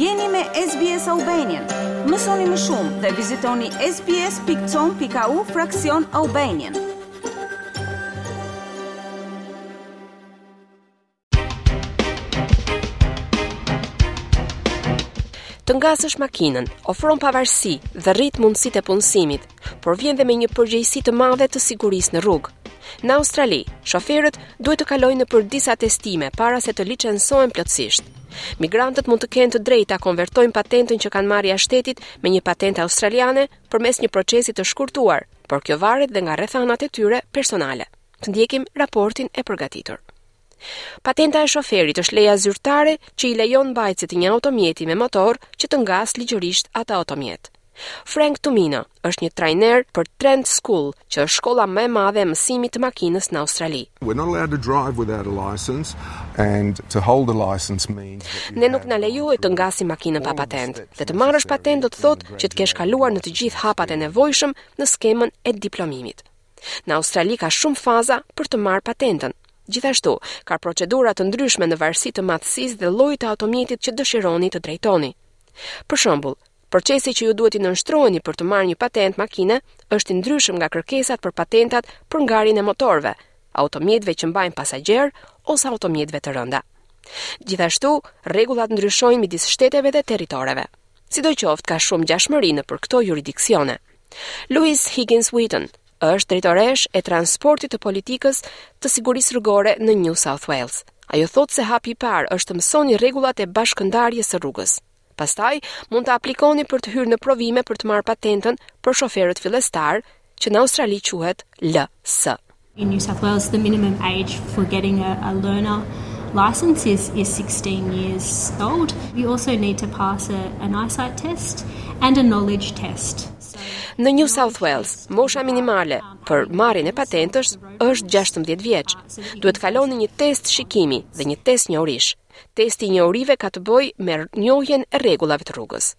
Jeni me SBS Albanian. Mësoni më shumë dhe vizitoni sbs.com.au fraksion Albanian. Të ngasësh makinën, ofron pavarësi dhe rrit mundësitë e punësimit, por vjen dhe me një përgjegjësi të madhe të sigurisë në rrugë. Në Australi, shoferët duhet të kalojnë nëpër disa testime para se të licensohen plotësisht. Migrantët mund të kenë të drejtë ta konvertojnë patentën që kanë marrë jashtë shtetit me një patentë australiane përmes një procesi të shkurtuar, por kjo varet dhe nga rrethanat e tyre personale. Të ndjekim raportin e përgatitur. Patenta e shoferit është leja zyrtare që i lejon mbajtësit të një automjeti me motor që të ngasë ligjërisht atë automjet. Frank Tumino është një trajner për Trent School, që është shkolla më e madhe e mësimit të makinës në Australi. Ne nuk na lejohet të ngasim makinën pa patentë, dhe të marrësh patentë do të thotë që të kesh kaluar në të gjithë hapat e nevojshëm në skemën e diplomimit. Në Australi ka shumë faza për të marrë patentën. Gjithashtu, ka procedura të ndryshme në varësi të madhësisë dhe llojit të automjetit që dëshironi të drejtoni. Për shembull, procesi që ju duhet t'i nënshtroheni për të marrë një patentë makine është i ndryshëm nga kërkesat për patentat për ngarjen e motorëve, automjeteve që mbajnë pasagjerë ose automjeteve të rënda. Gjithashtu, rregullat ndryshojnë midis shteteve dhe territoreve. Sidoqoftë, ka shumë ngjashmëri nëpër këto juridiksione. Louise Higgins-Whitton është drejtoreshë e transportit të politikës të sigurisë rrugore në New South Wales. Ajo thotë se hapi i parë është të mësoni rregullat e bashkëndarjes së rrugës. Pastaj mund të aplikoni për të hyrë në provime për të marrë patentën për shoferët fillestarë, që në Australi quhet Ls. In New South Wales the minimum age for getting a learner licence is is sixteen years old. You also need to pass a an eyesight test and a knowledge test. Në New South Wales, mosha minimale për marrjen e patentës është 16 vjeç. Duhet të kaloni një test shikimi dhe një test njohurish. Testi i njohurive ka të bëjë me njohjen e rregullave të rrugës.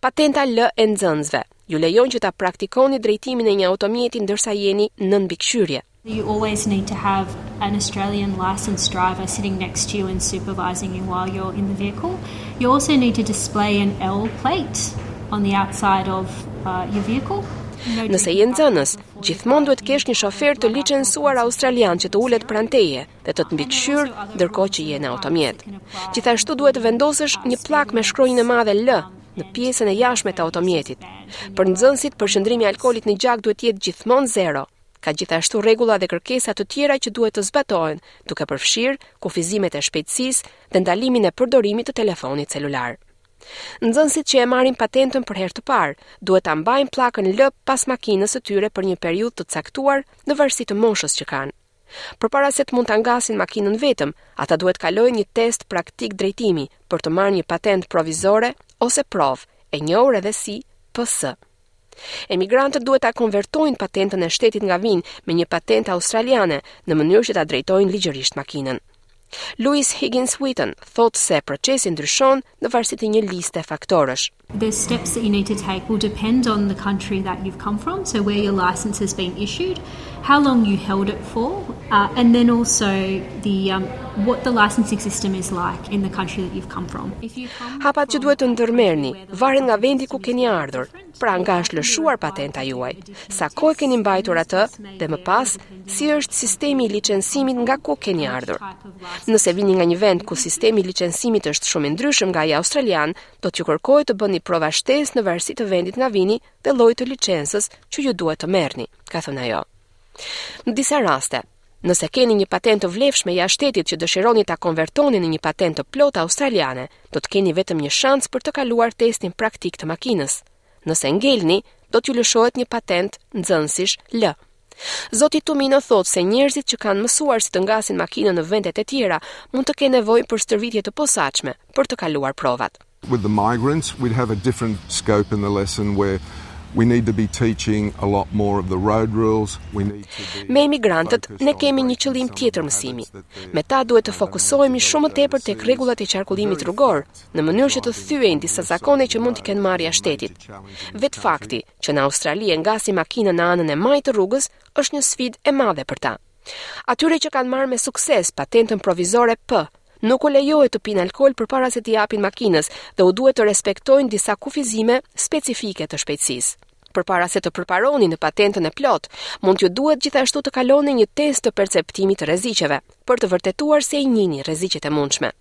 Patenta L e nxënësve ju lejon që ta praktikoni drejtimin e një automjeti ndërsa jeni nën mbikëqyrje. You always need to have an Australian licensed driver sitting next to you and supervising you while you're in the vehicle. You also need to display an L plate on the outside of uh, your vehicle. Nëse je nxënës, gjithmonë duhet të kesh një shofer të licensuar australian që të ulet pranë teje. dhe të të mbikëqyrë ndërkohë që je në automjet. Gjithashtu duhet të vendosësh një pllakë me shkronjën e madhe L në pjesën e jashtme të automjetit. Për nxënësit, përqendrimi i alkoolit në gjak duhet të jetë gjithmonë zero. Ka gjithashtu rregulla dhe kërkesa të tjera që duhet të zbatohen, duke përfshirë kufizimet e shpejtësisë dhe ndalimin e përdorimit të telefonit celular. Nxënësit që e marrin patentën për herë të parë, duhet ta mbajnë pllakën L pas makinës së tyre për një periudhë të caktuar në varësi të moshës që kanë. Përpara se të mund ta ngasin makinën vetëm, ata duhet të kalojnë një test praktik drejtimi për të marrë një patentë provizore ose provë, e njohur edhe si Ps. Emigrantët duhet ta konvertojnë patentën e shtetit nga vijnë me një patentë australiane, në mënyrë që ta drejtojnë ligjërisht makinën. Louis Higgins Wheaton thotë se procesi ndryshon në varësi të një liste faktorësh. The steps that you need to take will depend on the country that you've come from, so where your license has been issued, how long you held it for, uh, and then also the um, what the licensing system is like in the country that you've come from. If you come Hapat që duhet të ndërmerrni varen nga vendi ku keni ardhur, pra nga është lëshuar patenta juaj, sa kohë e keni mbajtur atë dhe më pas si është sistemi i licencimit nga ku keni ardhur. Nëse vini nga një vend ku sistemi i licencimit është shumë i ndryshëm nga ai australian, do t'ju kërkohet të bëni prova shtesë në varësi të vendit nga vini dhe llojit të licencës që ju duhet të merrni, ka thënë ajo. Në disa raste, nëse keni një patentë të vlefshme jashtë shtetit që dëshironi ta konvertoni në një patentë të plotë australiane, do të keni vetëm një shans për të kaluar testin praktik të makinës. Nëse ngelni, do t'ju lëshohet një patentë nxënësish L, Zoti Tumino thotë se njerëzit që kanë mësuar si të ngasin makinën në vendet e tjera mund të kenë nevojë për stërvitje të posaçme për të kaluar provat. With the migrants we'd have a different scope in the lesson where we need to be teaching a lot more of the road rules, we need to be Me emigrantët ne kemi një qëllim tjetër mësimi. Me ta duhet të fokusohemi shumë më tepër tek rregullat e qarkullimit rrugor, në mënyrë që të thyejnë disa zakone që mund t'i kenë marrë jashtë shtetit. Vetë fakti, që në Australi e ngasim makinën në anën e majtë të rrugës është një sfidë e madhe për ta. Atyre që kanë marrë me sukses patentën provizore P, nuk u lejohet të pinë alkool përpara se t'i japin makinës dhe u duhet të respektojnë disa kufizime specifike të shpejtësisë. Përpara se të përparoni në patentën e plotë, mund t'ju duhet gjithashtu të kaloni një test të perceptimit të rreziqeve, për të vërtetuar se i njihni rreziqet e mundshme.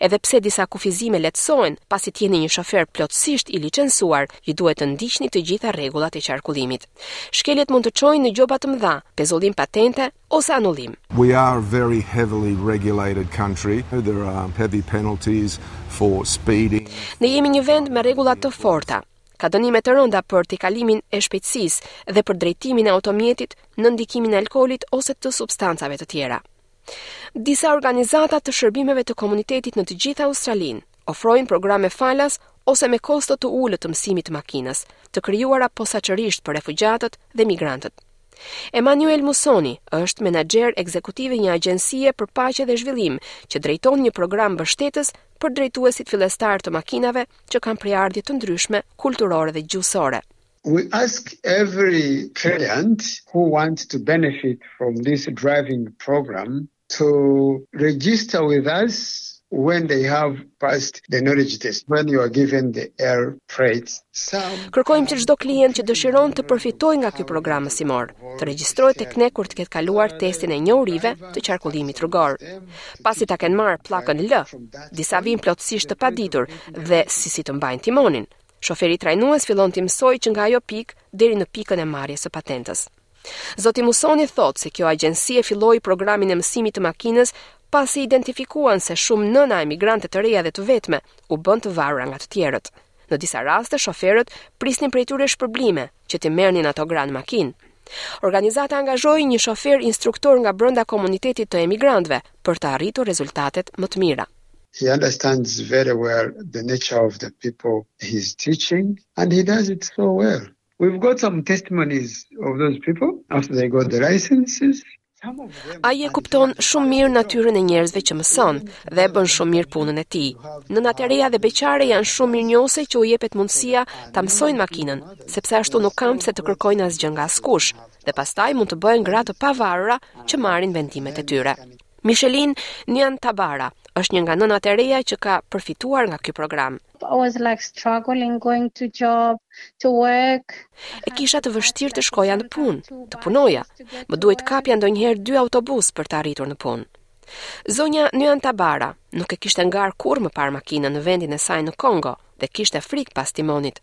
Edhe pse disa kufizime lehtësohen, pasi të jeni një shofer plotësisht i licencuar, ju duhet të ndiqni të gjitha rregullat e qarkullimit. Shkeljet mund të çojnë në gjoba të mëdha, pezullim patente ose anullim. We are a very heavily regulated country, there are heavy penalties for speeding. Ne jemi një vend me rregulla të forta. Ka dënime të rënda për tejkalimin e shpejtësisë dhe për drejtimin e automjetit nën ndikimin e alkoolit ose të substancave të tjera. Disa organizata të shërbimeve të komunitetit në të gjithë Australinë ofrojnë programe falas ose me kosto të ulët të mësimit të makinës, të krijuara posaçërisht për refugjatët dhe migrantët. Emanuel Musoni është menaxher ekzekutiv i një agjencie për paqe dhe zhvillim që drejton një program mbështetës për drejtuesit fillestarë të makinave që kanë prejardhje të ndryshme kulturore dhe gjuhësore. We ask every client who want to benefit from this driving program to register with us when they have passed the knowledge test when you are given the L plate Kërkojmë që çdo klient që dëshiron të përfitojë nga ky program mësimor, të regjistrohet tek ne kur të ketë kaluar testin e njohurive të qarkullimit rrugor. Pasi ta kenë marrë pllakën L, disa vijnë plotësisht të paditur edhe se si të mbajnë timonin, Shoferi trajnues fillon t'i mësojë që nga ajo pikë deri në pikën e marrjes së patentës. Zoti Musoni thotë se kjo agjenci e filloi programin e mësimit të makinës pasi identifikuan se shumë nëna emigrante të reja dhe të vetme u bënë të varura nga të tjerët. Në disa raste shoferët prisnin prej tyre shpërblime, që t'i merrnin ato gra në makinë. Organizata angazhoi një shofer instruktor nga brenda komunitetit të emigrantëve për të arritur rezultatet më të mira. He understands very well the nature of the people he's teaching and he does it so well. We've got some testimonies of those people after they got the licenses. Ai e kupton shumë mirë natyrën e njerëzve që mëson dhe e bën shumë mirë punën e tij. Nënat e reja dhe beqare janë shumë mirënjohëse që u jepet mundësia ta mësojnë makinën, sepse ashtu nuk kanë pse të kërkojnë asgjë nga askush dhe pastaj mund të bëhen gra të pavarura që marrin vendimet e tyre. Micheline Nyantabara është një nga nënat e reja që ka përfituar nga ky program. I was like struggling going to job, to work. E kisha të vështirë të shkoja në punë, të punoja. Më duhej të kapja ndonjëherë dy autobusë për të arritur në punë. Zonja Nyantabara nuk e kishte ngarë kurrë më parë makinën në vendin e saj në Kongo dhe kishte frikë pas timonit.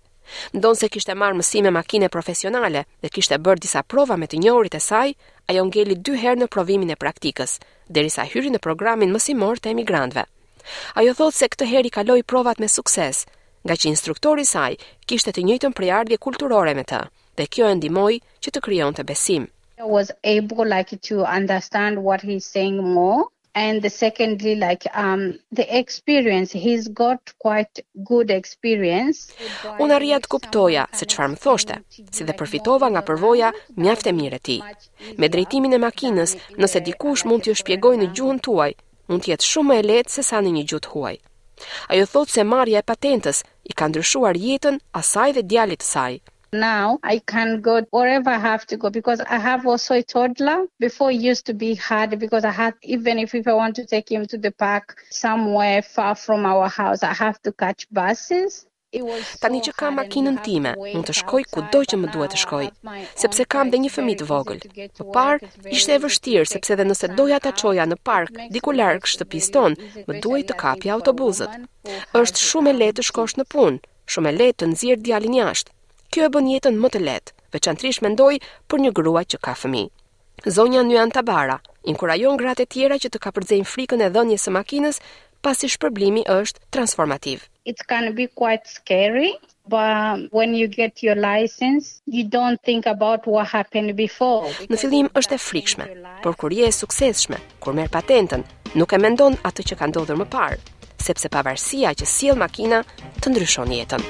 Ndonëse kishte marrë mësime makine profesionale dhe kishte bërë disa prova me të njohurit e saj, ajo ngeli dy herë në provimin e praktikës, derisa hyri në programin mësimor të emigrantëve. Ajo thotë se këtë herë i kaloi provat me sukses, ngaqë instruktori i saj kishte të njëjtën prejardhje kulturore me të, dhe kjo e ndihmoi që të krijonte besim. I was able like to understand what he's saying more and the secondly like um the experience he's got quite good experience Unë arrija të kuptoja se çfarë më thoshte, si dhe përfitova nga përvoja mjaft e mirë e tij. Me drejtimin e makinës, nëse dikush mund t'ju shpjegojë në gjuhën tuaj, mund të jetë shumë më e lehtë se sa në një gjuhë të huaj. Ajo thotë se marrja e patentës i ka ndryshuar jetën asaj dhe djalit të saj. Now I can go wherever I have to go because I have also a toddler. Before it used to be hard because I had even if if I want to take him to the park somewhere far from our house I have to catch buses. Tani që kam makinën time, mund të shkoj kudo që më duhet të shkoj, sepse kam dhe një fëmijë të vogël. Më parë ishte e vështirë sepse dhe nëse doja ta çoja në park diku larg shtëpisë tonë, më duhej të kapja autobuzët. Është shumë e lehtë të shkosh në punë, shumë e lehtë të nxjerr djalin jashtë. Kjo e bën jetën më të lehtë, veçantërisht mendoj për një grua që ka fëmijë. Zonja Nyan Tabara inkurajon gratë e tjera që të kapërcejnë frikën e dhënies së makinës, pasi shpërblimi është transformativ. It's gonna be quite scary but when you get your license you don't think about what happened before. Në fillim është e frikshme, por kur je e suksesshme, kur merr patentën, nuk e mendon atë që ka ndodhur më parë, sepse pavarësia që sjell makina të ndryshon jetën.